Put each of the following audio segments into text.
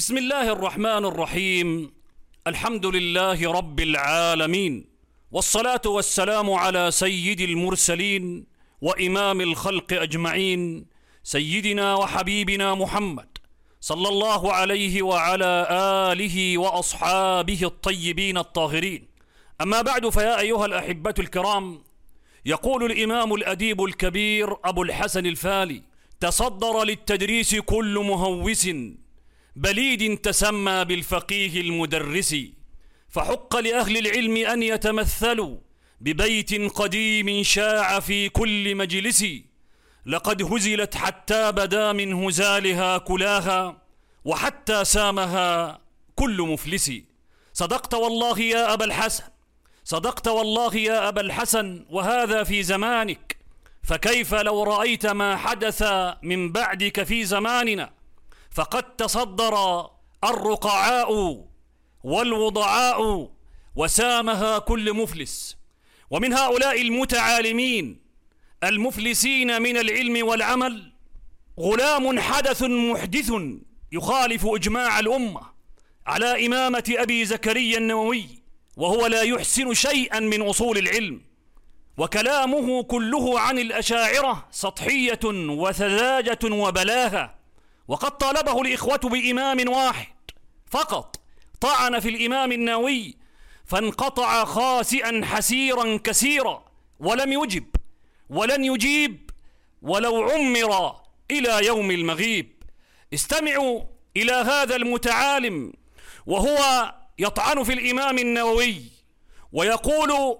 بسم الله الرحمن الرحيم الحمد لله رب العالمين والصلاه والسلام على سيد المرسلين وامام الخلق اجمعين سيدنا وحبيبنا محمد صلى الله عليه وعلى اله واصحابه الطيبين الطاهرين اما بعد فيا ايها الاحبه الكرام يقول الامام الاديب الكبير ابو الحسن الفالي تصدر للتدريس كل مهوس بليد تسمى بالفقيه المدرس فحق لأهل العلم أن يتمثلوا ببيت قديم شاع في كل مجلس. لقد هزلت حتى بدا من هزالها كلاها وحتى سامها كل مفلس. صدقت والله يا أبا الحسن صدقت والله يا أبا الحسن وهذا في زمانك. فكيف لو رأيت ما حدث من بعدك في زماننا؟ فقد تصدر الرقعاء والوضعاء وسامها كل مفلس. ومن هؤلاء المتعالمين المفلسين من العلم والعمل غلام حدث محدث يخالف إجماع الأمة على إمامة أبي زكريا النووي وهو لا يحسن شيئا من أصول العلم. وكلامه كله عن الأشاعرة سطحية وسذاجه وبلاهه وقد طالبه الإخوة بإمام واحد فقط. طعن في الإمام النووي فانقطع خاسئا حسيرا كثيرا ولم يجب ولن يجيب ولو عمر إلى يوم المغيب. استمعوا إلى هذا المتعالم وهو يطعن في الإمام النووي ويقول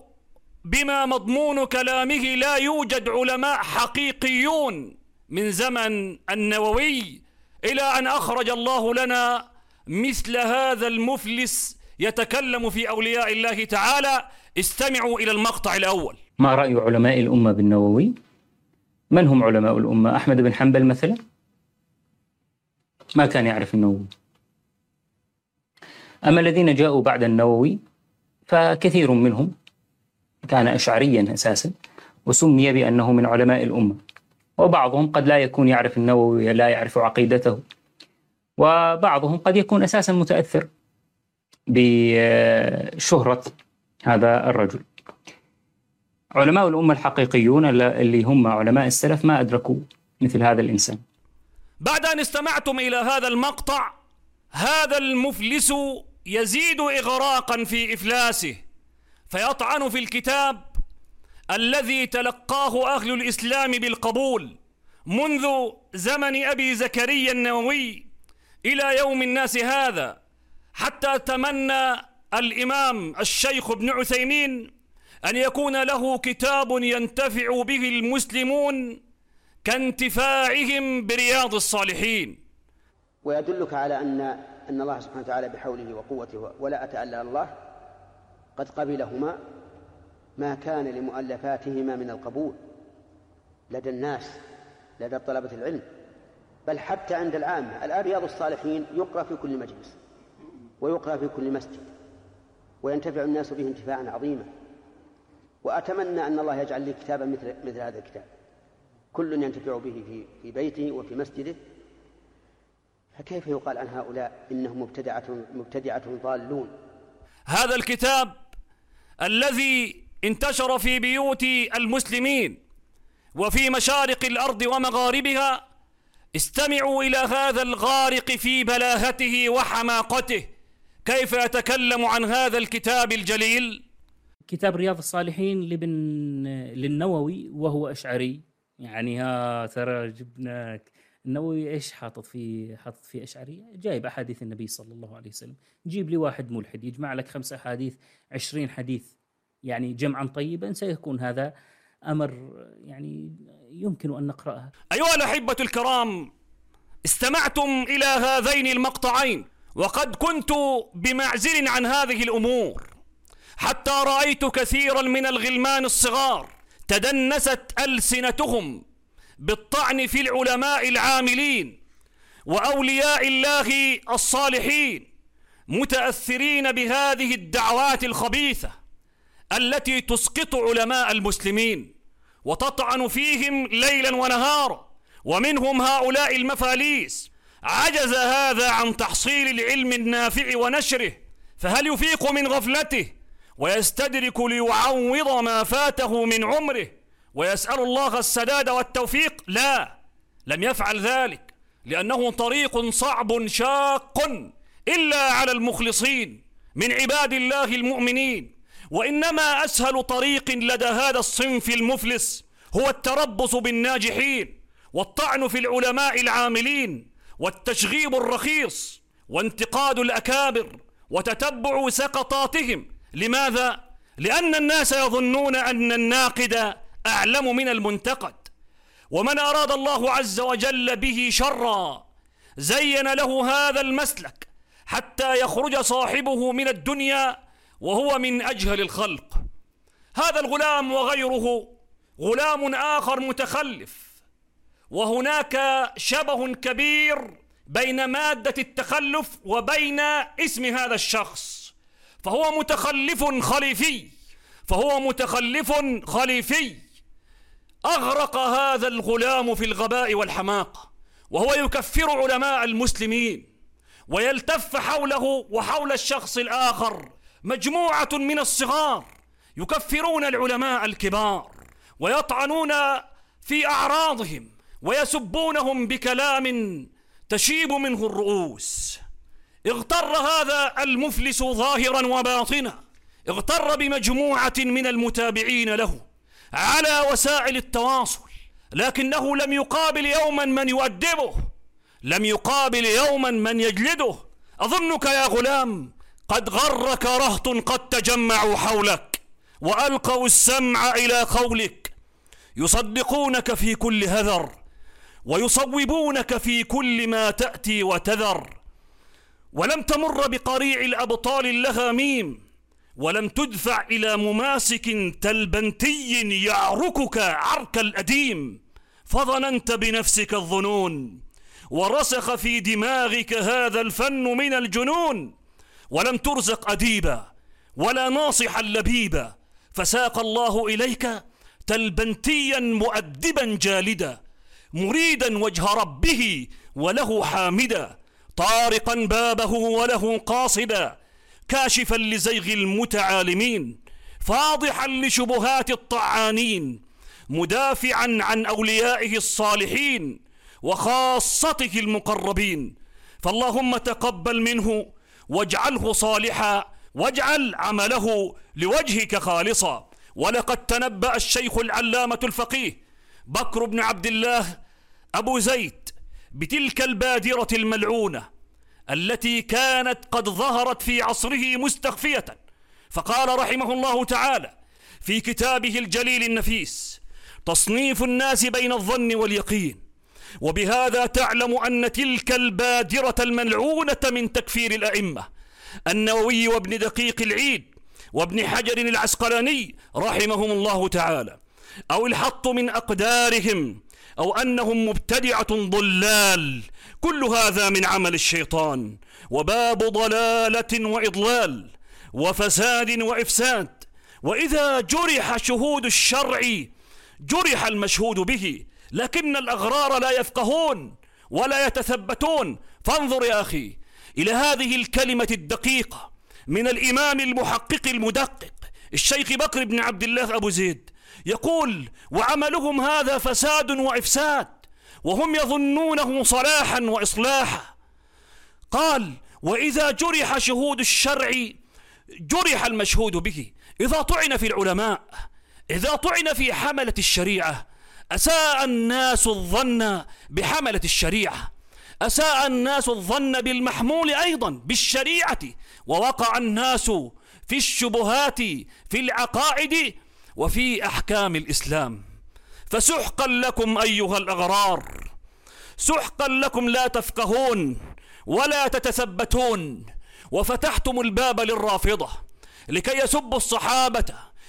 بما مضمون كلامه لا يوجد علماء حقيقيون من زمن النووي إلى أن أخرج الله لنا مثل هذا المفلس يتكلم في أولياء الله تعالى. استمعوا إلى المقطع الأول. ما رأي علماء الأمة بالنووي؟ من هم علماء الأمة؟ أحمد بن حنبل مثلا؟ ما كان يعرف النووي. أما الذين جاءوا بعد النووي فكثير منهم كان اشعريا أساسا وسمي بأنه من علماء الأمة. وبعضهم قد لا يكون يعرف النووي لا يعرف عقيدته وبعضهم قد يكون أساسا متأثر بشهرة هذا الرجل. علماء الأمة الحقيقيون اللي هم علماء السلف ما أدركوا مثل هذا الإنسان. بعد أن استمعتم إلى هذا المقطع هذا المفلس يزيد اغراقا في إفلاسه فيطعن في الكتاب الذي تلقاه أهل الإسلام بالقبول منذ زمن أبي زكريا النووي إلى يوم الناس هذا حتى تمنى الإمام الشيخ ابن عثيمين أن يكون له كتاب ينتفع به المسلمون كانتفاعهم برياض الصالحين. ويدلك على أن أن الله سبحانه وتعالى بحوله وقوته ولا اتى الا الله قد قبلهما ما كان لمؤلفاتهما من القبول. لدى الناس لدى طلبة العلم. بل حتى عند العامة. الآن رياض الصالحين يقرأ في كل مجلس ويقرأ في كل مسجد وينتفع الناس به انتفاعا عظيما. وأتمنى أن الله يجعل لي كتابا مثل, مثل هذا الكتاب. كل ينتفع به في, في بيته وفي مسجده. فكيف يقال عن هؤلاء إنهم مبتدعة, مبتدعة ضالون؟ هذا الكتاب الذي انتشر في بيوت المسلمين وفي مشارق الأرض ومغاربها استمعوا إلى هذا الغارق في بلاهته وحماقته. كيف يتكلم عن هذا الكتاب الجليل؟ كتاب رياض الصالحين لابن للنووي وهو أشعري. يعني ها ترى جبنا النووي إيش حاطط فيه حاطط فيه اشعريه جايب أحاديث النبي صلى الله عليه وسلم. جيب لي واحد ملحد يجمع لك خمس أحاديث عشرين حديث. يعني جمعا طيبا سيكون هذا أمر يعني يمكن أن نقراها. أيها الأحبة الكرام استمعتم إلى هذين المقطعين وقد كنت بمعزل عن هذه الأمور حتى رأيت كثيرا من الغلمان الصغار تدنست ألسنتهم بالطعن في العلماء العاملين وأولياء الله الصالحين متأثرين بهذه الدعوات الخبيثة التي تسقط علماء المسلمين وتطعن فيهم ليلا ونهارا ومنهم هؤلاء المفاليس. عجز هذا عن تحصيل العلم النافع ونشره فهل يفيق من غفلته؟ ويستدرك ليعوض ما فاته من عمره. ويسأل الله السداد والتوفيق؟ لا لم يفعل ذلك لأنه طريق صعب شاق إلا على المخلصين من عباد الله المؤمنين. وإنما أسهل طريق لدى هذا الصنف المفلس هو التربص بالناجحين والطعن في العلماء العاملين والتشغيب الرخيص وانتقاد الأكابر وتتبع سقطاتهم لماذا؟ لأن الناس يظنون أن الناقد أعلم من المنتقد ومن أراد الله عز وجل به شرا زين له هذا المسلك حتى يخرج صاحبه من الدنيا وهو من أجهل الخلق. هذا الغلام وغيره غلام آخر متخلف. وهناك شبه كبير بين مادة التخلف وبين اسم هذا الشخص. فهو متخلف خليفي. فهو متخلف خليفي. أغرق هذا الغلام في الغباء والحماقة وهو يكفر علماء المسلمين. ويلتف حوله وحول الشخص الآخر. مجموعة من الصغار يكفرون العلماء الكبار ويطعنون في أعراضهم ويسبونهم بكلام تشيب منه الرؤوس. اغتر هذا المفلس ظاهرا وباطنا اغتر بمجموعة من المتابعين له على وسائل التواصل لكنه لم يقابل يوما من يؤدبه لم يقابل يوما من يجلده. أظنك يا غلام قد غرك رهط قد تجمعوا حولك وألقوا السمع إلى قولك يصدقونك في كل هذر ويصوبونك في كل ما تأتي وتذر ولم تمر بقريع الأبطال لها ميم ولم تدفع إلى مماسك تلبنتي يعركك عرك الأديم فظننت بنفسك الظنون ورسخ في دماغك هذا الفن من الجنون ولم ترزق أديبا ولا ناصحا لبيبا فساق الله إليك تلبنتيا مؤدبا جالدا مريدا وجه ربه وله حامدا طارقا بابه وله قاصدا كاشفا لزيغ المتعالمين فاضحا لشبهات الطعانين مدافعا عن أوليائه الصالحين وخاصته المقربين. فاللهم تقبل منه واجعله صالحا واجعل عمله لوجهك خالصا. ولقد تنبأ الشيخ العلامة الفقيه بكر بن عبد الله أبو زيد بتلك البادرة الملعونة التي كانت قد ظهرت في عصره مستخفية. فقال رحمه الله تعالى في كتابه الجليل النفيس تصنيف الناس بين الظن واليقين. وبهذا تعلم أن تلك البادرة الملعونة من تكفير الأئمة. النووي وابن دقيق العيد وابن حجر العسقلاني رحمهم الله تعالى أو الحط من أقدارهم أو أنهم مبتدعة ضلال كل هذا من عمل الشيطان وباب ضلالة وإضلال وفساد وإفساد وإذا جرح شهود الشرع جرح المشهود به لكن الأغرار لا يفقهون ولا يتثبتون. فانظر يا أخي إلى هذه الكلمة الدقيقة من الإمام المحقق المدقق الشيخ بكر بن عبد الله أبو زيد يقول وعملهم هذا فساد وإفساد وهم يظنونه صلاحا وإصلاحا. قال وإذا جرح شهود الشرع جرح المشهود به. إذا طعن في العلماء إذا طعن في حملة الشريعة أساء الناس الظن بحملة الشريعة. أساء الناس الظن بالمحمول أيضا بالشريعة. ووقع الناس في الشبهات في العقائد وفي أحكام الإسلام. فسحقا لكم أيها الأغرار. سحقا لكم لا تفقهون ولا تتثبتون. وفتحتم الباب للرافضة لكي يسبوا الصحابة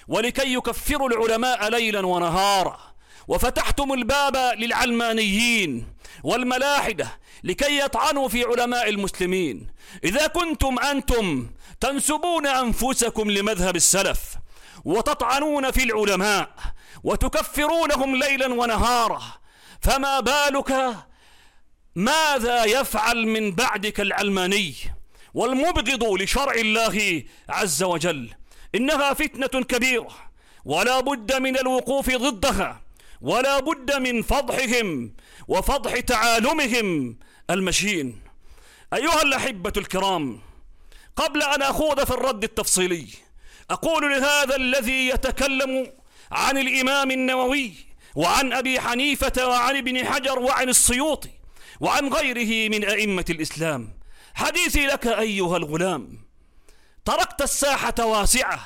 ولكي يكفروا العلماء ليلا ونهارا. وفتحتم الباب للعلمانيين والملاحدة لكي يطعنوا في علماء المسلمين. إذا كنتم أنتم تنسبون أنفسكم لمذهب السلف وتطعنون في ماذا يفعل من بعدك العلماني والمبغض لشرع الله عز وجل؟ إنها فتنة كبيرة ولا بد من الوقوف ضدها. ولا بد من فضحهم وفضح تعالمهم المشين. أيها الأحبة الكرام قبل أن أخوض في الرد التفصيلي أقول لهذا الذي يتكلم عن الإمام النووي وعن أبي حنيفة وعن ابن حجر وعن السيوطي وعن غيره من أئمة الإسلام. حديثي لك أيها الغلام تركت الساحة واسعة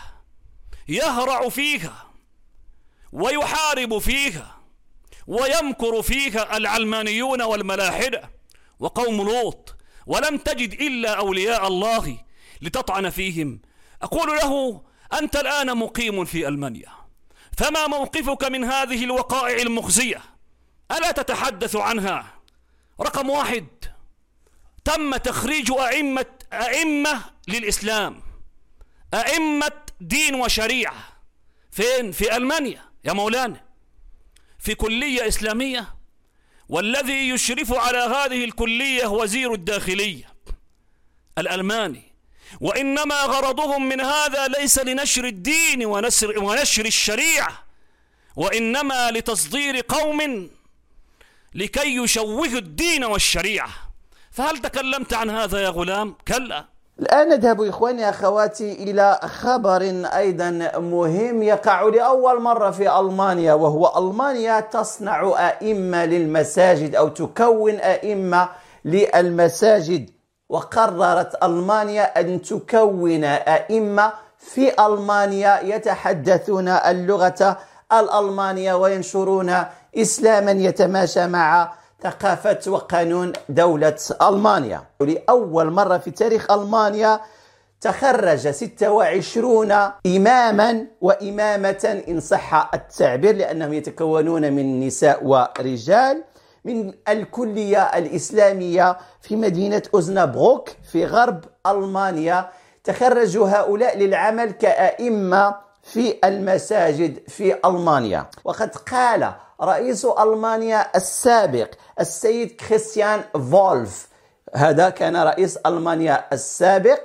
يهرع فيها ويحارب فيها ويمكر فيها العلمانيون والملاحدة وقوم لوط. ولم تجد إلا أولياء الله لتطعن فيهم. أقول له أنت الآن مقيم في ألمانيا. فما موقفك من هذه الوقائع المخزية؟ ألا تتحدث عنها؟ رقم واحد تم تخريج أئمة أئمة للإسلام أئمة دين وشريعة. فين؟ في ألمانيا. يا مولانا في كلية إسلامية والذي يشرف على هذه الكلية وزير الداخلية الألماني وإنما غرضهم من هذا ليس لنشر الدين ونشر, ونشر الشريعة وإنما لتصدير قوم لكي يشوهوا الدين والشريعة فهل تكلمت عن هذا يا غلام؟ كلا الآن نذهب إخواني أخواتي إلى خبر أيضا مهم يقع لأول مرة في ألمانيا وهو ألمانيا تصنع أئمة للمساجد أو تكون أئمة للمساجد. وقررت ألمانيا أن تكون أئمة في ألمانيا يتحدثون اللغة الألمانية وينشرون إسلاما يتماشى مع ثقافة وقانون دولة ألمانيا. لأول مرة في تاريخ ألمانيا تخرج 26 إماما وإمامة إن صح التعبير لأنهم يتكونون من نساء ورجال. من الكلية الإسلامية في مدينة أوزنابروك في غرب ألمانيا تخرج هؤلاء للعمل كأئمة في المساجد في ألمانيا. وقد قال رئيس ألمانيا السابق السيد كريستيان فولف هذا كان رئيس ألمانيا السابق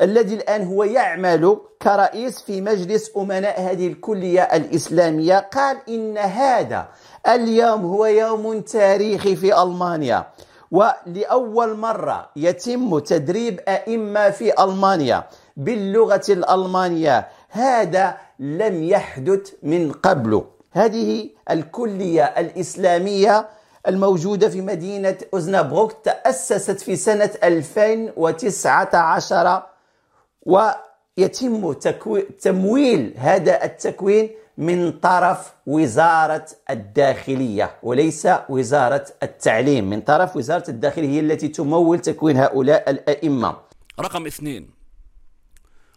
الذي الآن هو يعمل كرئيس في مجلس أمناء هذه الكلية الإسلامية. قال إن هذا اليوم هو يوم تاريخي في ألمانيا ولأول مرة يتم تدريب أئمة في ألمانيا باللغة الألمانية. هذا لم يحدث من قبل. هذه الكلية الإسلامية الموجودة في مدينة أوزنابروك تأسست في سنة 2019 ويتم تمويل هذا التكوين من طرف وزارة الداخلية وليس وزارة التعليم. من طرف وزارة الداخلية هي التي تمول تكوين هؤلاء الأئمة. رقم اثنين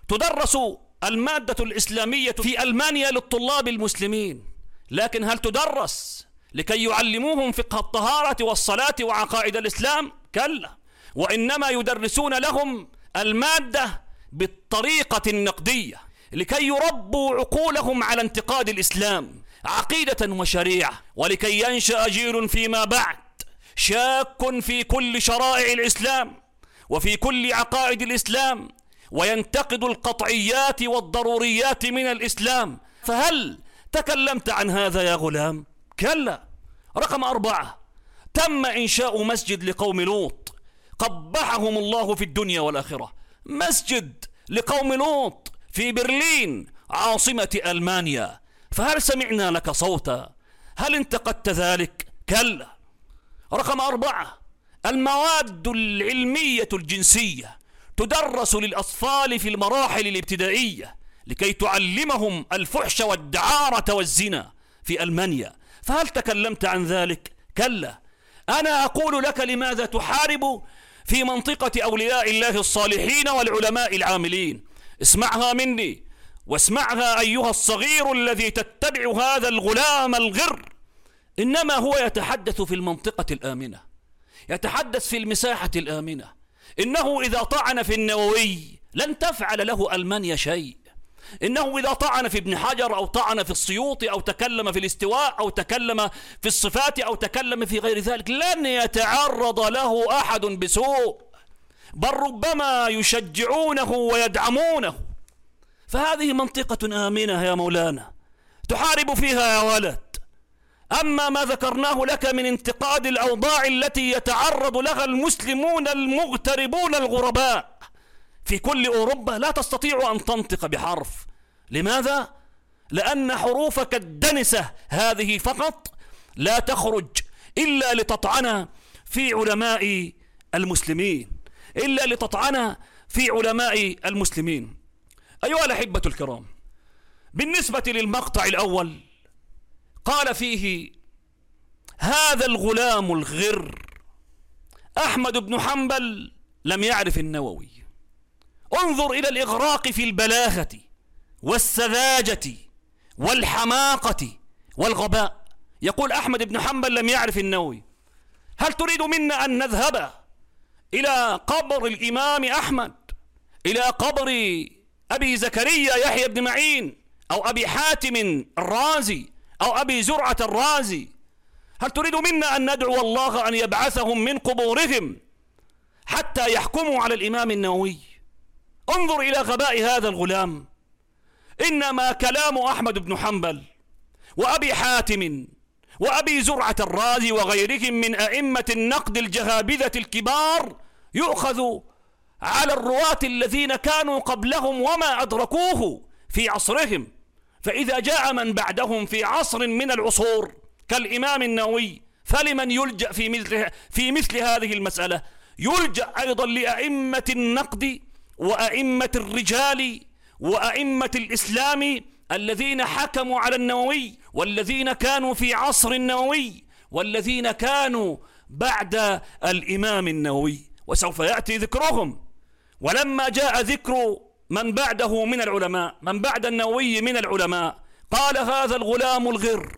تدرس المادة الإسلامية في ألمانيا للطلاب المسلمين. لكن هل تدرس لكي يعلموهم فقه الطهارة والصلاة وعقائد الإسلام؟ كلا. وإنما يدرسون لهم المادة بالطريقة النقدية لكي يربوا عقولهم على انتقاد الإسلام عقيدة وشريعة ولكي ينشأ جيل فيما بعد شاك في كل شرائع الإسلام وفي كل عقائد الإسلام وينتقد القطعيات والضروريات من الإسلام. فهل تكلمت عن هذا يا غلام؟ كلا. رقم أربعة. تم إنشاء مسجد لقوم لوط. قبحهم الله في الدنيا والآخرة. مسجد لقوم لوط في برلين عاصمة ألمانيا. فهل سمعنا لك صوتا؟ هل انتقدت ذلك؟ كلا. رقم أربعة. المواد العلمية الجنسية. تدرس للأطفال في المراحل الابتدائية لكي تعلمهم الفحش والدعارة والزنا في ألمانيا. فهل تكلمت عن ذلك؟ كلا. أنا أقول لك لماذا تحارب في منطقة أولياء الله الصالحين والعلماء العاملين. اسمعها مني واسمعها أيها الصغير الذي تتبع هذا الغلام الغر. إنما هو يتحدث في المنطقة الآمنة يتحدث في المساحة الآمنة. إنه إذا طعن في النووي لن تفعل له ألمانيا شيء. إنه إذا طعن في ابن حجر أو طعن في السيوط أو تكلم في الاستواء أو تكلم في الصفات أو تكلم في غير ذلك لن يتعرض له أحد بسوء. بل ربما يشجعونه ويدعمونه. فهذه منطقة آمنة يا مولانا تحارب فيها يا ولد. أما ما ذكرناه لك من انتقاد الأوضاع التي يتعرض لها المسلمون المغتربون الغرباء. في كل أوروبا لا تستطيع أن تنطق بحرف. لماذا؟ لأن حروفك الدنسة هذه فقط لا تخرج إلا لتطعن في علماء المسلمين. إلا لتطعن في علماء المسلمين. أيها الأحبة الكرام بالنسبة للمقطع الأول قال فيه هذا الغلام الغر أحمد بن حنبل لم يعرف النووي. انظر إلى الإغراق في البلاغة والسذاجة والحماقة والغباء. يقول أحمد بن حنبل لم يعرف النووي. هل تريد منا أن نذهب إلى قبر الإمام أحمد إلى قبر أبي زكريا يحيى بن معين أو أبي حاتم الرازي أو أبي زرعة الرازي. هل تريد منا أن ندعو الله أن يبعثهم من قبورهم حتى يحكموا على الإمام النووي؟ انظر إلى غباء هذا الغلام. إنما كلام أحمد بن حنبل وأبي حاتم وأبي زرعة الرازي وغيرهم من أئمة النقد الجهابذة الكبار يؤخذ على الرواة الذين كانوا قبلهم وما أدركوه في عصرهم. فإذا جاء من بعدهم في عصر من العصور كالإمام النووي فلمن يلجأ في مثل في مثل هذه المسألة؟ يلجأ أيضا لأئمة النقد وأئمة الرجال وأئمة الإسلام الذين حكموا على النووي والذين كانوا في عصر النووي والذين كانوا بعد الإمام النووي. وسوف يأتي ذكرهم. ولما جاء ذكر من بعده من العلماء من بعد النووي من العلماء. قال هذا الغلام الغر.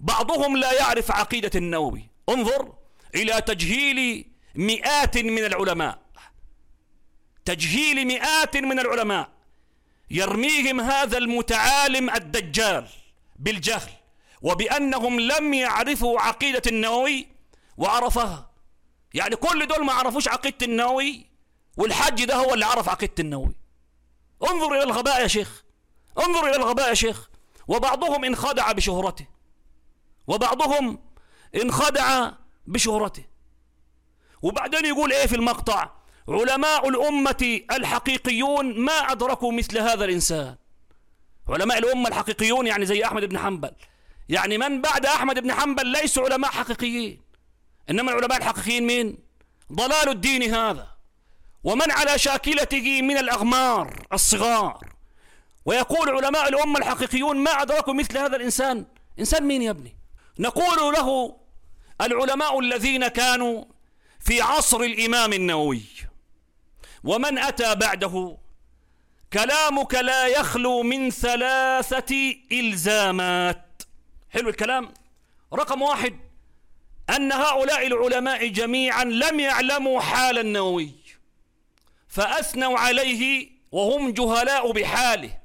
بعضهم لا يعرف عقيدة النووي. انظر إلى تجهيل مئات من العلماء. تجهيل مئات من العلماء. يرميهم هذا المتعالم الدجال بالجهل وبأنهم لم يعرفوا عقيدة النووي وعرفها. يعني كل دول ما عرفوش عقيدة النووي والحج ده هو اللي عرف عقيدة النووي. انظر إلى الغباء يا شيخ. انظر إلى الغباء يا شيخ. وبعضهم انخدع بشهرته. وبعضهم انخدع بشهرته. وبعدين يقول إيه في المقطع؟ علماء الأمة الحقيقيون ما أدركوا مثل هذا الإنسان. علماء الأمة الحقيقيون يعني زي أحمد بن حنبل. يعني من بعد أحمد بن حنبل ليسوا علماء حقيقيين. إنما العلماء الحقيقيين مين؟ ضلال الدين هذا. ومن على شاكلته من الأغمار الصغار. ويقول علماء الأمة الحقيقيون ما أدركوا مثل هذا الإنسان؟ إنسان مين يا ابني؟ نقول له العلماء الذين كانوا في عصر الإمام النووي ومن أتى بعده؟ كلامك لا يخلو من ثلاثة إلزامات. حلو الكلام؟ رقم واحد أن هؤلاء العلماء جميعا لم يعلموا حال النووي. فأثنوا عليه وهم جهلاء بحاله.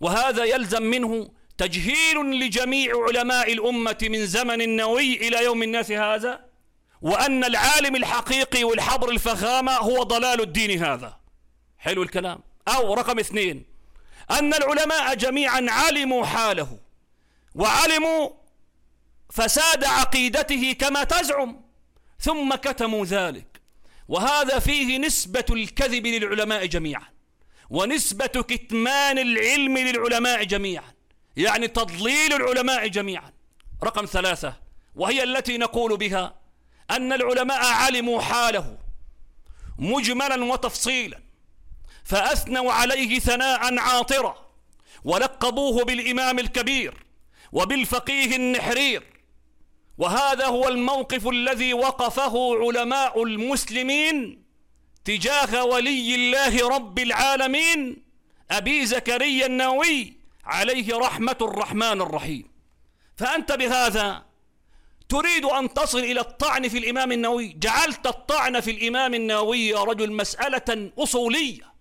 وهذا يلزم منه تجهيل لجميع علماء الأمة من زمن النووي إلى يوم الناس هذا وأن العالم الحقيقي والحبر الفخامة هو ضلال الدين هذا. حلو الكلام. أو رقم اثنين أن العلماء جميعا علموا حاله وعلموا فساد عقيدته كما تزعم ثم كتموا ذلك. وهذا فيه نسبة الكذب للعلماء جميعا ونسبة كتمان العلم للعلماء جميعا يعني تضليل العلماء جميعا. رقم ثلاثة وهي التي نقول بها أن العلماء علموا حاله مجملا وتفصيلا فأثنوا عليه ثناء عاطرا ولقبوه بالإمام الكبير وبالفقيه النحرير. وهذا هو الموقف الذي وقفه علماء المسلمين تجاه ولي الله رب العالمين أبي زكريا النووي عليه رحمة الرحمن الرحيم. فأنت بهذا تريد أن تصل إلى الطعن في الإمام النووي؟ جعلت الطعن في الإمام النووي يا رجل مسألة أصولية.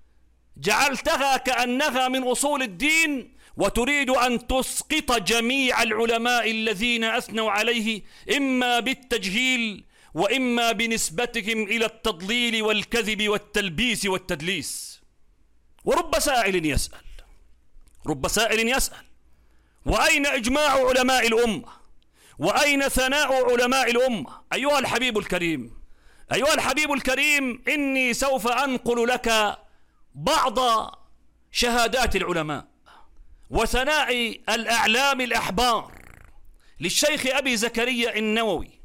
جعلتها كأنها من أصول الدين وتريد أن تسقط جميع العلماء الذين أثنوا عليه إما بالتجهيل وإما بنسبتهم إلى التضليل والكذب والتلبيس والتدليس. ورب سائل يسأل. رب سائل يسأل. وأين إجماع علماء الأمة؟ وأين ثناء علماء الأمة؟ أيها الحبيب الكريم أيها الحبيب الكريم إني سوف أنقل لك بعض شهادات العلماء. وثناء الأعلام الأحبار للشيخ أبي زكريا النووي.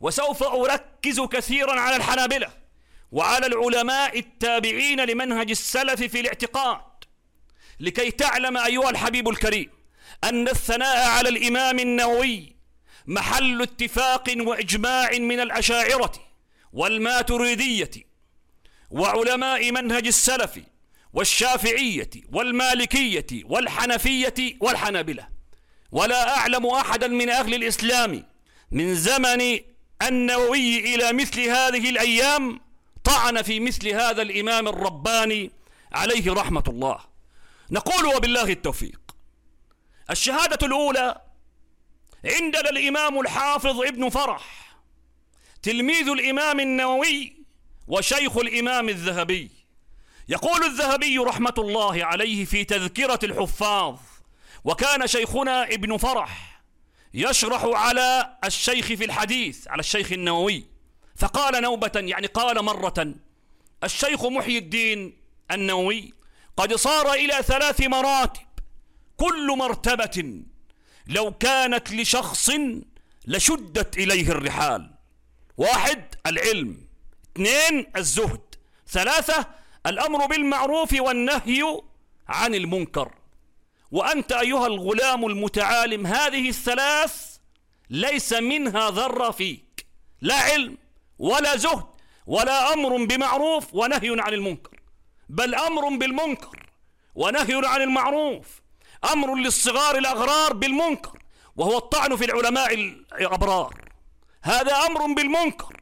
وسوف أركز كثيرا على الحنابلة وعلى العلماء التابعين لمنهج السلف في الاعتقاد لكي تعلم أيها الحبيب الكريم أن الثناء على الإمام النووي محل اتفاق وإجماع من الأشاعرة والماتريدية وعلماء منهج السلف والشافعية والمالكية والحنفية والحنابلة. ولا أعلم أحدا من أهل الإسلام من زمن النووي إلى مثل هذه الأيام طعن في مثل هذا الإمام الرباني عليه رحمة الله. نقول وبالله التوفيق. الشهادة الأولى عندنا الإمام الحافظ ابن فرح تلميذ الإمام النووي وشيخ الإمام الذهبي. يقول الذهبي رحمة الله عليه في تذكرة الحفاظ وكان شيخنا ابن فرح يشرح على الشيخ في الحديث على الشيخ النووي. فقال نوبة يعني قال مرة الشيخ محي الدين النووي قد صار إلى ثلاث مراتب كل مرتبة لو كانت لشخص لشدت إليه الرحال. واحد العلم. اثنين الزهد. ثلاثة الأمر بالمعروف والنهي عن المنكر. وأنت أيها الغلام المتعالم هذه الثلاث ليس منها ذرة فيك. لا علم ولا زهد ولا أمر بمعروف ونهي عن المنكر. بل أمر بالمنكر ونهي عن المعروف. أمر للصغار الأغرار بالمنكر وهو الطعن في العلماء الأبرار. هذا أمر بالمنكر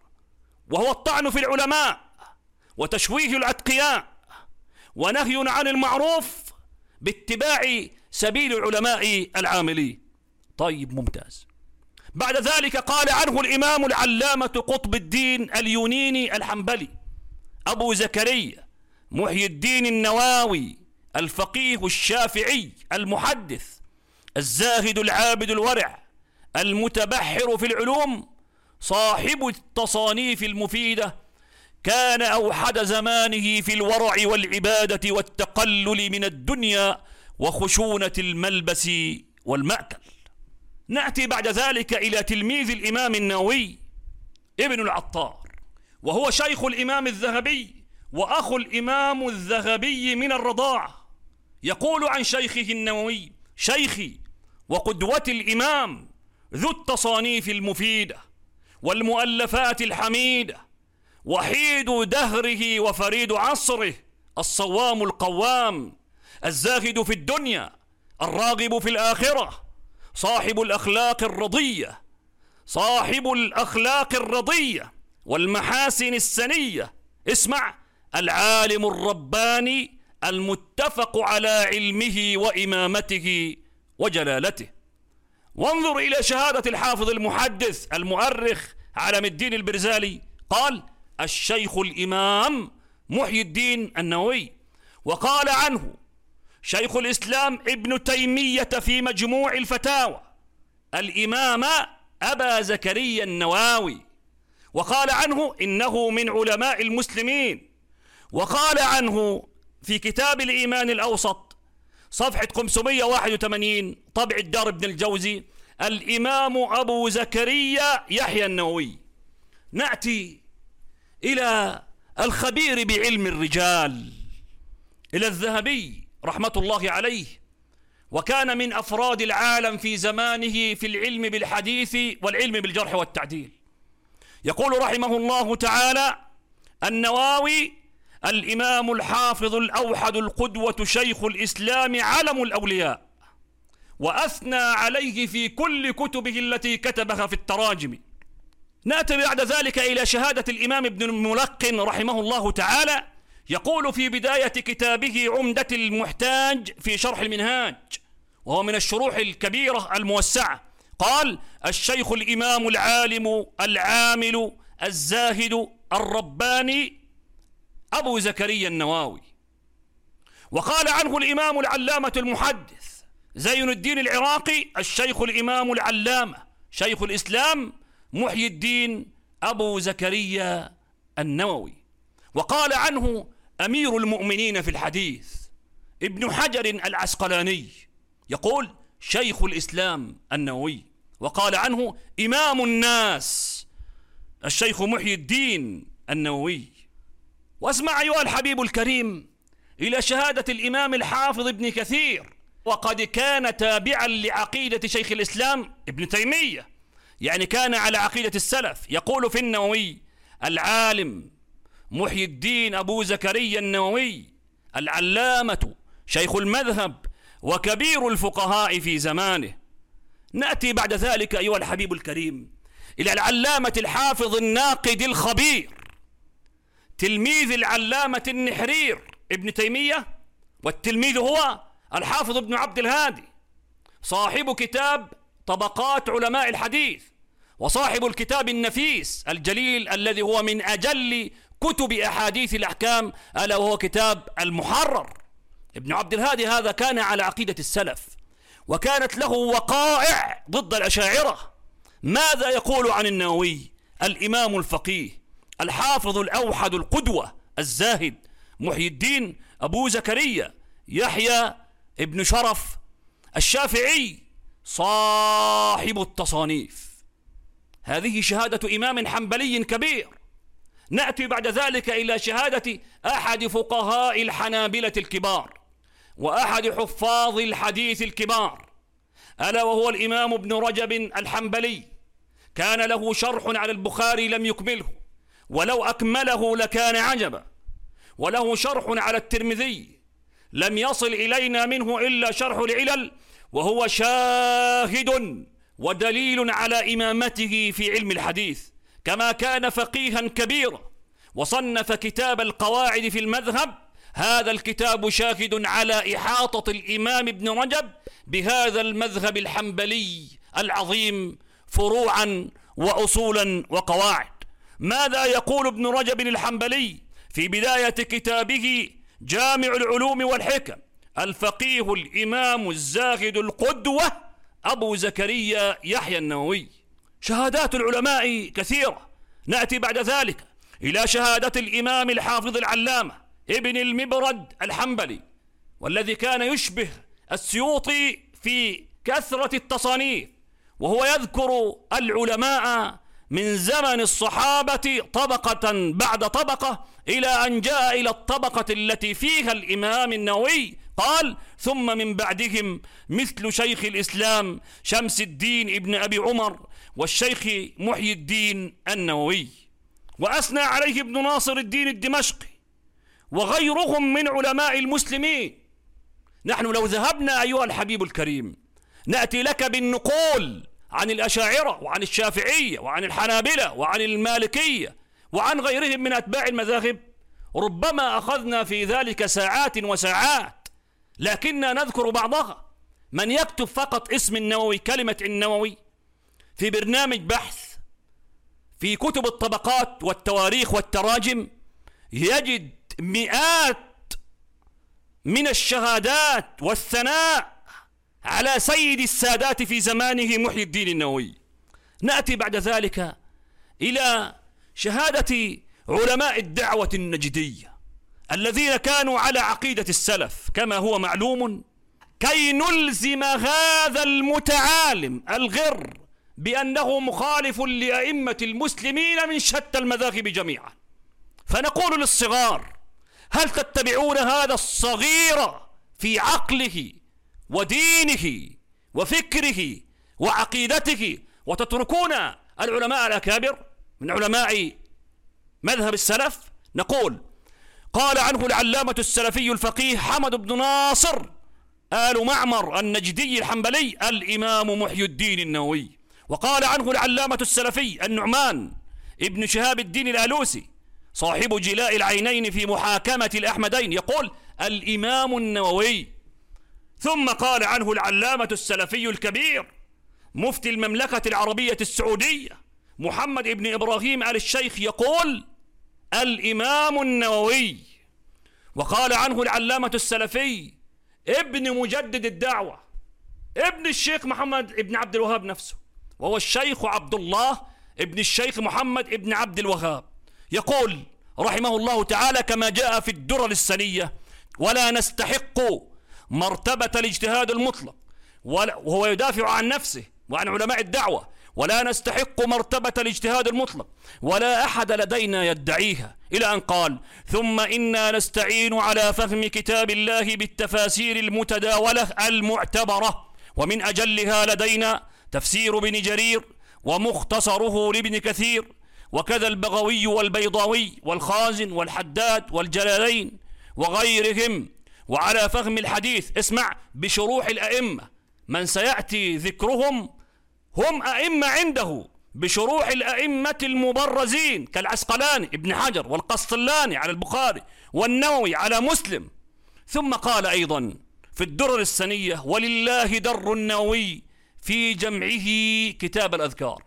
وهو الطعن في العلماء. وتشويه الأتقياء ونهي عن المعروف باتباع سبيل العلماء العاملين. طيب ممتاز. بعد ذلك قال عنه الإمام العلامة قطب الدين اليونيني الحنبلي أبو زكريا محي الدين النواوي الفقيه الشافعي المحدث الزاهد العابد الورع المتبحر في العلوم صاحب التصانيف المفيدة كان أوحد زمانه في الورع والعبادة والتقلل من الدنيا وخشونة الملبس والمأكل. نأتي بعد ذلك إلى تلميذ الإمام النووي ابن العطار وهو شيخ الإمام الذهبي واخو الإمام الذهبي من الرضاعه يقول عن شيخه النووي شيخي وقدوة الإمام ذو التصانيف المفيدة والمؤلفات الحميدة وحيد دهره وفريد عصره الصوام القوام الزاهد في الدنيا الراغب في الآخرة صاحب الأخلاق الرضية صاحب الأخلاق الرضية والمحاسن السنية. اسمع العالم الرباني المتفق على علمه وإمامته وجلالته. وانظر إلى شهادة الحافظ المحدث المؤرخ علم الدين البرزالي. قال الشيخ الإمام محي الدين النووي وقال عنه شيخ الإسلام ابن تيمية في مجموع الفتاوى الإمام أبا زكريا النواوي وقال عنه إنه من علماء المسلمين وقال عنه في كتاب الإيمان الأوسط صفحة 581 طبع الدار ابن الجوزي الإمام أبو زكريا يحيى النووي. نأتي إلى الخبير بعلم الرجال إلى الذهبي رحمة الله عليه. وكان من أفراد العالم في زمانه في العلم بالحديث والعلم بالجرح والتعديل. يقول رحمه الله تعالى النواوي الإمام الحافظ الأوحد القدوة شيخ الإسلام علم الأولياء. وأثنى عليه في كل كتبه التي كتبها في التراجم. نأتي بعد ذلك إلى شهادة الإمام ابن الملقن رحمه الله تعالى يقول في بداية كتابه عمدة المحتاج في شرح المنهاج وهو من الشروح الكبيرة الموسعة قال الشيخ الإمام العالم العامل الزاهد الرباني أبو زكريا النواوي. وقال عنه الإمام العلامة المحدث زين الدين العراقي الشيخ الإمام العلامة شيخ الإسلام محيي الدين أبو زكريا النووي. وقال عنه أمير المؤمنين في الحديث ابن حجر العسقلاني يقول شيخ الإسلام النووي. وقال عنه إمام الناس الشيخ محيي الدين النووي. واسمع أيها الحبيب الكريم إلى شهادة الإمام الحافظ ابن كثير. وقد كان تابعا لعقيدة شيخ الإسلام ابن تيمية. يعني كان على عقيدة السلف. يقول في النووي العالم محيي الدين أبو زكريا النووي العلامة شيخ المذهب وكبير الفقهاء في زمانه. نأتي بعد ذلك أيها الحبيب الكريم إلى العلامة الحافظ الناقد الخبير تلميذ العلامة النحرير ابن تيمية والتلميذ هو الحافظ ابن عبد الهادي صاحب كتاب طبقات علماء الحديث وصاحب الكتاب النفيس الجليل الذي هو من أجل كتب أحاديث الأحكام ألا وهو كتاب المحرر. ابن عبد الهادي هذا كان على عقيدة السلف وكانت له وقائع ضد الأشاعرة. ماذا يقول عن النووي؟ الإمام الفقيه الحافظ الأوحد القدوة الزاهد محي الدين أبو زكريا يحيى ابن شرف الشافعي. صاحب التصانيف. هذه شهادة إمام حنبلي كبير. نأتي بعد ذلك إلى شهادة أحد فقهاء الحنابلة الكبار وأحد حفاظ الحديث الكبار. ألا وهو الإمام ابن رجب الحنبلي. كان له شرح على البخاري لم يكمله. ولو أكمله لكان عجبا. وله شرح على الترمذي. لم يصل إلينا منه إلا شرح العلل وهو شاهد ودليل على إمامته في علم الحديث كما كان فقيها كبيرا وصنف كتاب القواعد في المذهب هذا الكتاب شاهد على إحاطة الإمام ابن رجب بهذا المذهب الحنبلي العظيم فروعا وأصولا وقواعد. ماذا يقول ابن رجب الحنبلي في بداية كتابه جامع العلوم والحكم؟ الفقيه الإمام الزاهد القدوة أبو زكريا يحيى النووي. شهادات العلماء كثيرة. نأتي بعد ذلك إلى شهادة الإمام الحافظ العلامة ابن المبرد الحنبلي والذي كان يشبه السيوطي في كثرة التصانيف وهو يذكر العلماء من زمن الصحابة طبقة بعد طبقة إلى أن جاء إلى الطبقة التي فيها الإمام النووي قال ثم من بعدهم مثل شيخ الإسلام شمس الدين ابن أبي عمر والشيخ محيي الدين النووي. وأثنى عليه ابن ناصر الدين الدمشقي وغيرهم من علماء المسلمين. نحن لو ذهبنا أيها الحبيب الكريم نأتي لك بالنقول عن الأشاعرة وعن الشافعية وعن الحنابلة وعن المالكية وعن غيرهم من أتباع المذاهب ربما أخذنا في ذلك ساعات وساعات لكننا نذكر بعضها. من يكتب فقط اسم النووي كلمة النووي في برنامج بحث في كتب الطبقات والتواريخ والتراجم يجد مئات من الشهادات والثناء على سيد السادات في زمانه محي الدين النووي. نأتي بعد ذلك إلى شهادة علماء الدعوة النجدية. الذين كانوا على عقيدة السلف كما هو معلوم كي نلزم هذا المتعالم الغر بأنه مخالف لأئمة المسلمين من شتى المذاهب جميعا. فنقول للصغار هل تتبعون هذا الصغير في عقله ودينه وفكره وعقيدته؟ وتتركون العلماء الأكابر من علماء مذهب السلف؟ نقول قال عنه العلامة السلفي الفقيه حمد بن ناصر آل معمر النجدي الحنبلي الإمام محي الدين النووي. وقال عنه العلامة السلفي النعمان ابن شهاب الدين الآلوسي صاحب جلاء العينين في محاكمة الأحمدين يقول الإمام النووي. ثم قال عنه العلامة السلفي الكبير مفتي المملكة العربية السعودية محمد ابن إبراهيم آل الشيخ يقول الإمام النووي وقال عنه العلامة السلفي ابن مجدد الدعوة ابن الشيخ محمد ابن عبد الوهاب نفسه وهو الشيخ عبد الله ابن الشيخ محمد ابن عبد الوهاب. يقول رحمه الله تعالى كما جاء في الدرر السنية ولا نستحق مرتبة الاجتهاد المطلق وهو يدافع عن نفسه وعن علماء الدعوة ولا نستحق مرتبة الاجتهاد المطلق ولا أحد لدينا يدعيها. إلى أن قال ثم إنا نستعين على فهم كتاب الله بالتفاسير المتداولة المعتبرة ومن أجلها لدينا تفسير ابن جرير ومختصره لابن كثير وكذا البغوي والبيضاوي والخازن والحداد والجلالين وغيرهم. وعلى فهم الحديث اسمع بشروح الأئمة من سيأتي ذكرهم هم أئمة عنده بشروح الأئمة المبرزين كالعسقلاني ابن حجر والقسطلاني على البخاري والنووي على مسلم. ثم قال أيضا في الدرر السنية ولله در النووي في جمعه كتاب الأذكار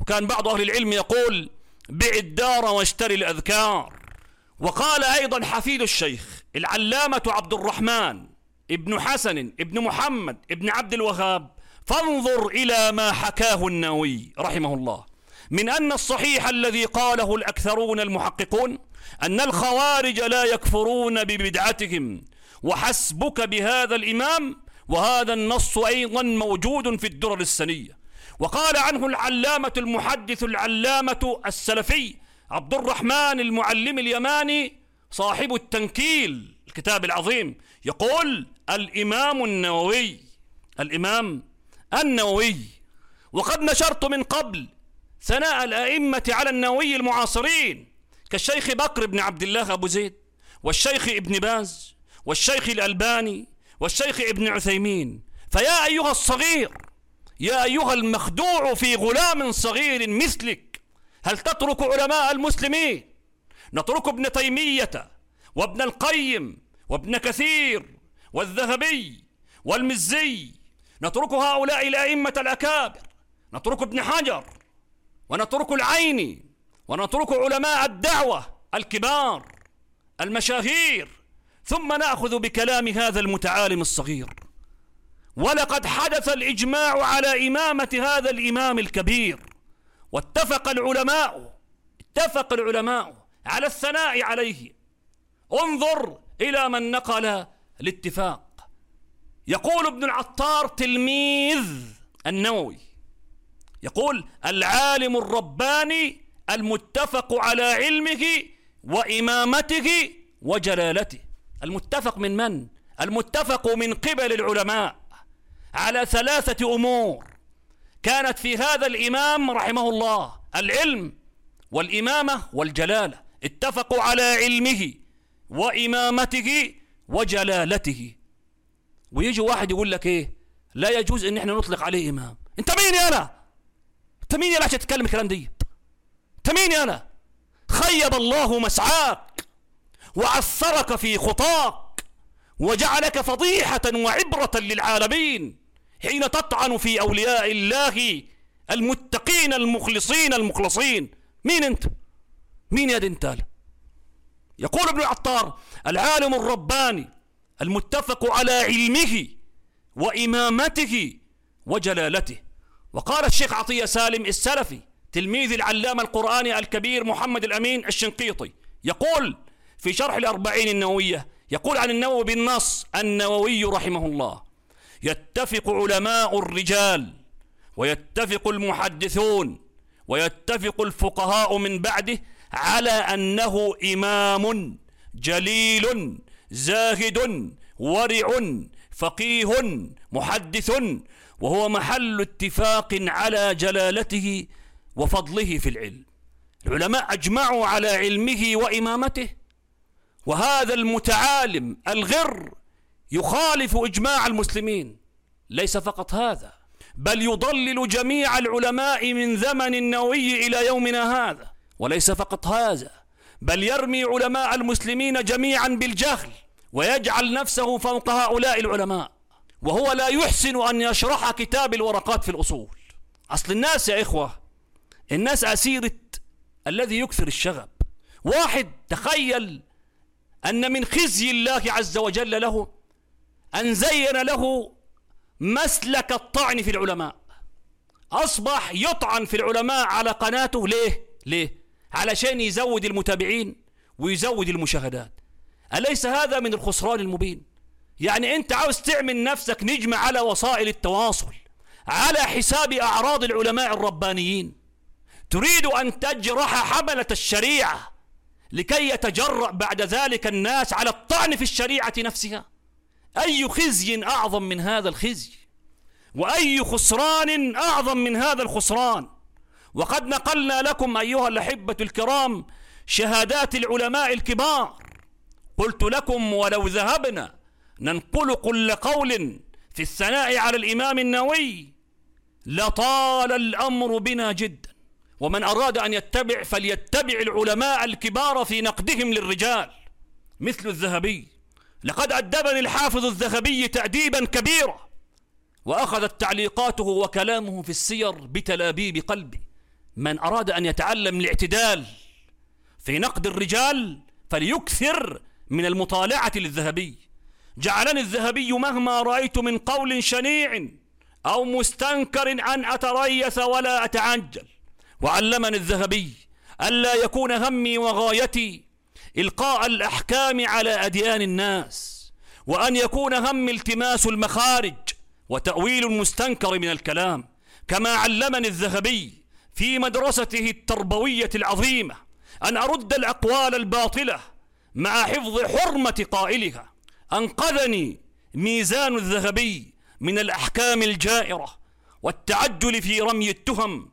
وكان بعض أهل العلم يقول بع الدار واشتري الأذكار وقال أيضا حفيد الشيخ العلامة عبد الرحمن ابن حسن ابن محمد ابن عبد الوهاب فانظر إلى ما حكاه النووي رحمه الله. من أن الصحيح الذي قاله الأكثرون المحققون أن الخوارج لا يكفرون ببدعتهم وحسبك بهذا الإمام وهذا النص أيضا موجود في الدرر السنية. وقال عنه العلامة المحدث العلامة السلفي عبد الرحمن المعلم اليماني صاحب التنكيل الكتاب العظيم يقول الإمام النووي الإمام النووي. وقد نشرت من قبل ثناء الأئمة على النووي المعاصرين كالشيخ بكر بن عبد الله أبو زيد والشيخ ابن باز والشيخ الألباني والشيخ ابن عثيمين. فيا أيها الصغير يا أيها المخدوع في غلام صغير مثلك هل تترك علماء المسلمين؟ نترك ابن تيمية وابن القيم وابن كثير والذهبي والمزي نترك هؤلاء الأئمة الأكابر نترك ابن حجر ونترك العيني ونترك علماء الدعوة الكبار المشاهير ثم نأخذ بكلام هذا المتعالم الصغير. ولقد حدث الإجماع على إمامة هذا الإمام الكبير واتفق العلماء اتفق العلماء على الثناء عليه. انظر إلى من نقل الاتفاق. يقول ابن العطار تلميذ النووي. يقول العالم الرباني المتفق على علمه وإمامته وجلالته. المتفق من من؟ المتفق من قبل العلماء على ثلاثة أمور. كانت في هذا الإمام رحمه الله العلم والإمامة والجلالة. اتفقوا على علمه وإمامته وجلالته. ويجي واحد يقول لك إيه؟ لا يجوز إن إحنا نطلق عليه امام أنت مين يا أنا؟ أنت مين يا عشان تتكلم الكلام دي؟ أنت مين يا أنا؟ خيب الله مسعاك وعثرك في خطاك وجعلك فضيحة وعبرة للعالمين حين تطعن في أولياء الله المتقين المخلصين المخلصين. مين أنت؟ مين يا دنتال؟ يقول ابن العطار العالم الرباني المتفق على علمه وإمامته وجلالته. وقال الشيخ عطية سالم السلفي تلميذ العلامة القرآني الكبير محمد الأمين الشنقيطي يقول في شرح الأربعين النووية يقول عن النووي بالنص النووي رحمه الله يتفق علماء الرجال ويتفق المحدثون ويتفق الفقهاء من بعده على أنه إمام جليل زاهد ورع فقيه محدث وهو محل اتفاق على جلالته وفضله في العلم. العلماء أجمعوا على علمه وإمامته وهذا المتعالم الغر يخالف إجماع المسلمين. ليس فقط هذا بل يضلل جميع العلماء من زمن النووي إلى يومنا هذا. وليس فقط هذا بل يرمي علماء المسلمين جميعا بالجهل. ويجعل نفسه فوق هؤلاء العلماء وهو لا يحسن أن يشرح كتاب الورقات في الأصول. أصل الناس يا إخوة الناس أسيرة الذي يكثر الشغب. واحد تخيل أن من خزي الله عز وجل له أن زين له مسلك الطعن في العلماء. أصبح يطعن في العلماء على قناته. ليه؟ ليه؟ علشان يزود المتابعين ويزود المشاهدات. أليس هذا من الخسران المبين؟ يعني أنت عاوز تعمل نفسك نجم على وسائل التواصل على حساب أعراض العلماء الربانيين. تريد أن تجرح حملة الشريعة لكي يتجرأ بعد ذلك الناس على الطعن في الشريعة نفسها؟ أي خزي أعظم من هذا الخزي؟ وأي خسران أعظم من هذا الخسران؟ وقد نقلنا لكم أيها الأحبة الكرام شهادات العلماء الكبار قلت لكم ولو ذهبنا ننقل كل قول في الثناء على الإمام النووي لطال الأمر بنا جدا ومن أراد أن يتبع فليتبع العلماء الكبار في نقدهم للرجال مثل الذهبي. لقد أدبني الحافظ الذهبي تأديبا كبيرا وأخذت تعليقاته وكلامه في السير بتلابيب قلبي. من أراد أن يتعلم الاعتدال في نقد الرجال فليكثر من المطالعة للذهبي. جعلني الذهبي مهما رأيت من قول شنيع أو مستنكر أن أتريث ولا أتعجل. وعلمني الذهبي ألا يكون همي وغايتي إلقاء الأحكام على أديان الناس وأن يكون هم التماس المخارج وتأويل المستنكر من الكلام كما علمني الذهبي في مدرسته التربوية العظيمة أن أرد الأقوال الباطلة مع حفظ حرمة قائلها أنقذني ميزان الذهبي من الأحكام الجائرة والتعجل في رمي التهم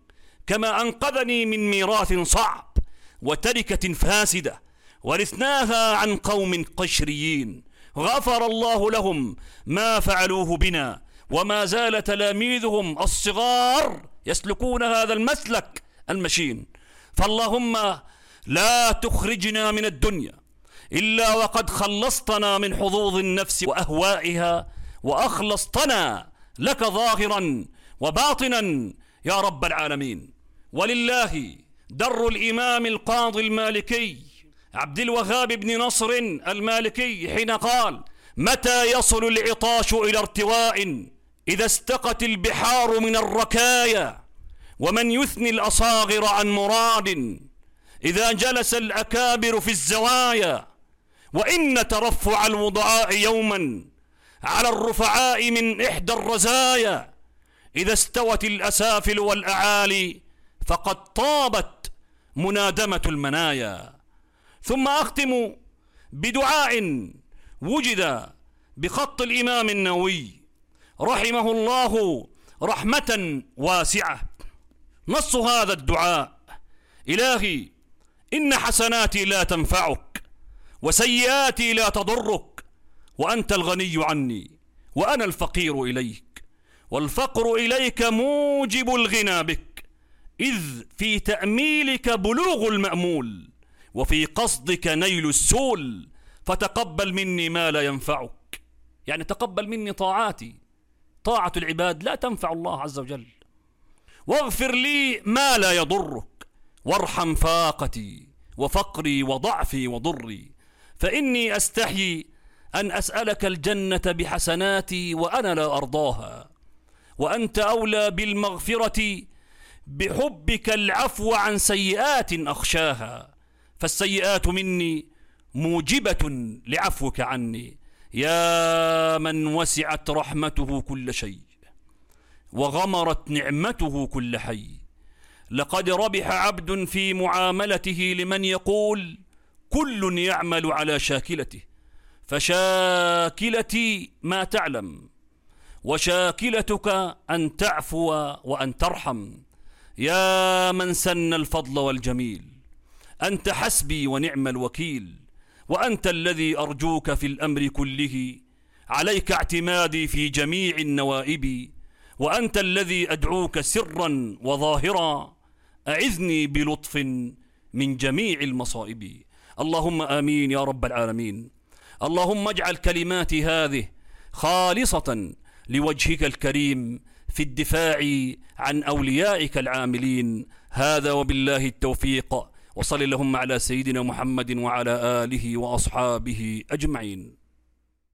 كما أنقذني من ميراث صعب وتركة فاسدة ورثناها عن قوم قشريين. غفر الله لهم ما فعلوه بنا وما زال تلاميذهم الصغار يسلكون هذا المسلك المشين. فاللهم لا تخرجنا من الدنيا إلا وقد خلصتنا من حظوظ النفس وأهوائها وأخلصتنا لك ظاهرا وباطنا يا رب العالمين. ولله در الإمام القاضي المالكي عبد الوهاب بن نصر المالكي حين قال متى يصل العطاش إلى ارتواء إذا استقت البحار من الركايا ومن يثني الأصاغر عن مراد إذا جلس الأكابر في الزوايا وإن ترفع الوضعاء يوما على الرفعاء من إحدى الرزايا. إذا استوت الأسافل والأعالي فقد طابت منادمة المنايا. ثم أختم بدعاء وجد بخط الإمام النووي رحمه الله رحمة واسعة. نص هذا الدعاء إلهي إن حسناتي لا تنفعك. وسيئاتي لا تضرك وأنت الغني عني وأنا الفقير إليك والفقر إليك موجب الغنى بك إذ في تأميلك بلوغ المأمول وفي قصدك نيل السول فتقبل مني ما لا ينفعك. يعني تقبل مني طاعاتي طاعة العباد لا تنفع الله عز وجل. واغفر لي ما لا يضرك وارحم فاقتي وفقري وضعفي وضري فإني أستحيي أن أسألك الجنة بحسناتي وأنا لا أرضاها. وأنت أولى بالمغفرة بحبك العفو عن سيئات أخشاها. فالسيئات مني موجبة لعفوك عني. يا من وسعت رحمته كل شيء وغمرت نعمته كل حي. لقد ربح عبد في معاملته لمن يقول كل يعمل على شاكلته فشاكلتي ما تعلم وشاكلتك أن تعفو وأن ترحم. يا من سن الفضل والجميل أنت حسبي ونعم الوكيل وأنت الذي أرجوك في الأمر كله. عليك اعتمادي في جميع النوائب وأنت الذي أدعوك سرا وظاهرا. أعذني بلطف من جميع المصائب. اللهم آمين يا رب العالمين. اللهم اجعل كلماتي هذه خالصة لوجهك الكريم في الدفاع عن أوليائك العاملين. هذا وبالله التوفيق. وصل اللهم على سيدنا محمد وعلى آله وأصحابه أجمعين.